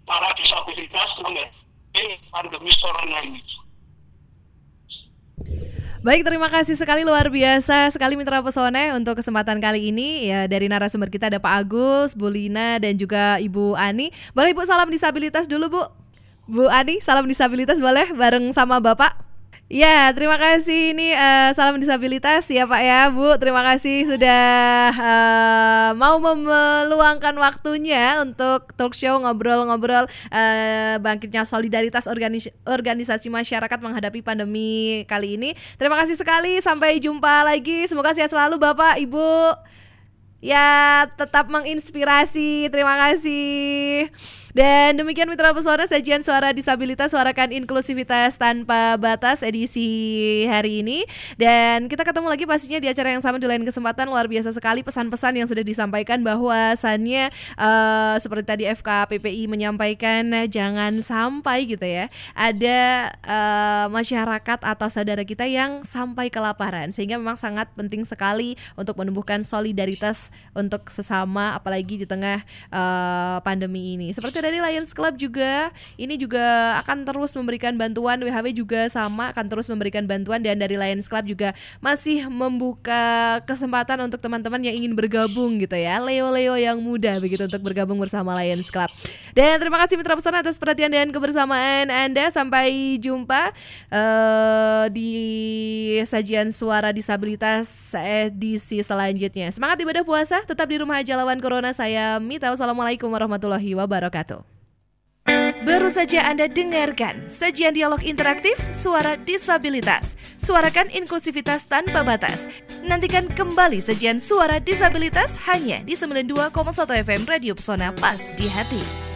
para disabilitas menghadapi pandemi corona ini. Baik, terima kasih sekali luar biasa sekali Mitra Pesone untuk kesempatan kali ini ya dari narasumber kita ada Pak Agus, Bu Lina dan juga Ibu Ani. Boleh Ibu salam disabilitas dulu Bu. Bu Ani, salam disabilitas boleh bareng sama Bapak? Ya, terima kasih. Ini uh, salam disabilitas ya Pak ya, Bu. Terima kasih sudah uh, mau meluangkan waktunya untuk talk show ngobrol-ngobrol uh, bangkitnya solidaritas organis organisasi masyarakat menghadapi pandemi kali ini. Terima kasih sekali. Sampai jumpa lagi. Semoga sehat selalu Bapak, Ibu. Ya, tetap menginspirasi. Terima kasih. Dan demikian Mitra Pesona sajian suara disabilitas suarakan inklusivitas tanpa batas edisi hari ini. Dan kita ketemu lagi pastinya di acara yang sama di lain kesempatan. Luar biasa sekali pesan-pesan yang sudah disampaikan bahwasannya uh, seperti tadi FKPPI menyampaikan jangan sampai gitu ya ada uh, masyarakat atau saudara kita yang sampai kelaparan. Sehingga memang sangat penting sekali untuk menumbuhkan solidaritas untuk sesama apalagi di tengah uh, pandemi ini. Seperti dari Lions Club juga ini juga akan terus memberikan bantuan WHW juga sama akan terus memberikan bantuan dan dari Lions Club juga masih membuka kesempatan untuk teman-teman yang ingin bergabung gitu ya. Leo-leo yang muda begitu untuk bergabung bersama Lions Club. Dan terima kasih Mitra Pesona atas perhatian dan kebersamaan Anda. Sampai jumpa uh, di sajian suara disabilitas edisi selanjutnya. Semangat ibadah puasa, tetap di rumah aja lawan corona. Saya Mita. Wassalamualaikum warahmatullahi wabarakatuh. Baru saja Anda dengarkan sajian dialog interaktif Suara Disabilitas. Suarakan inklusivitas tanpa batas. Nantikan kembali sajian Suara Disabilitas hanya di 92,1 FM Radio Pesona Pas di Hati.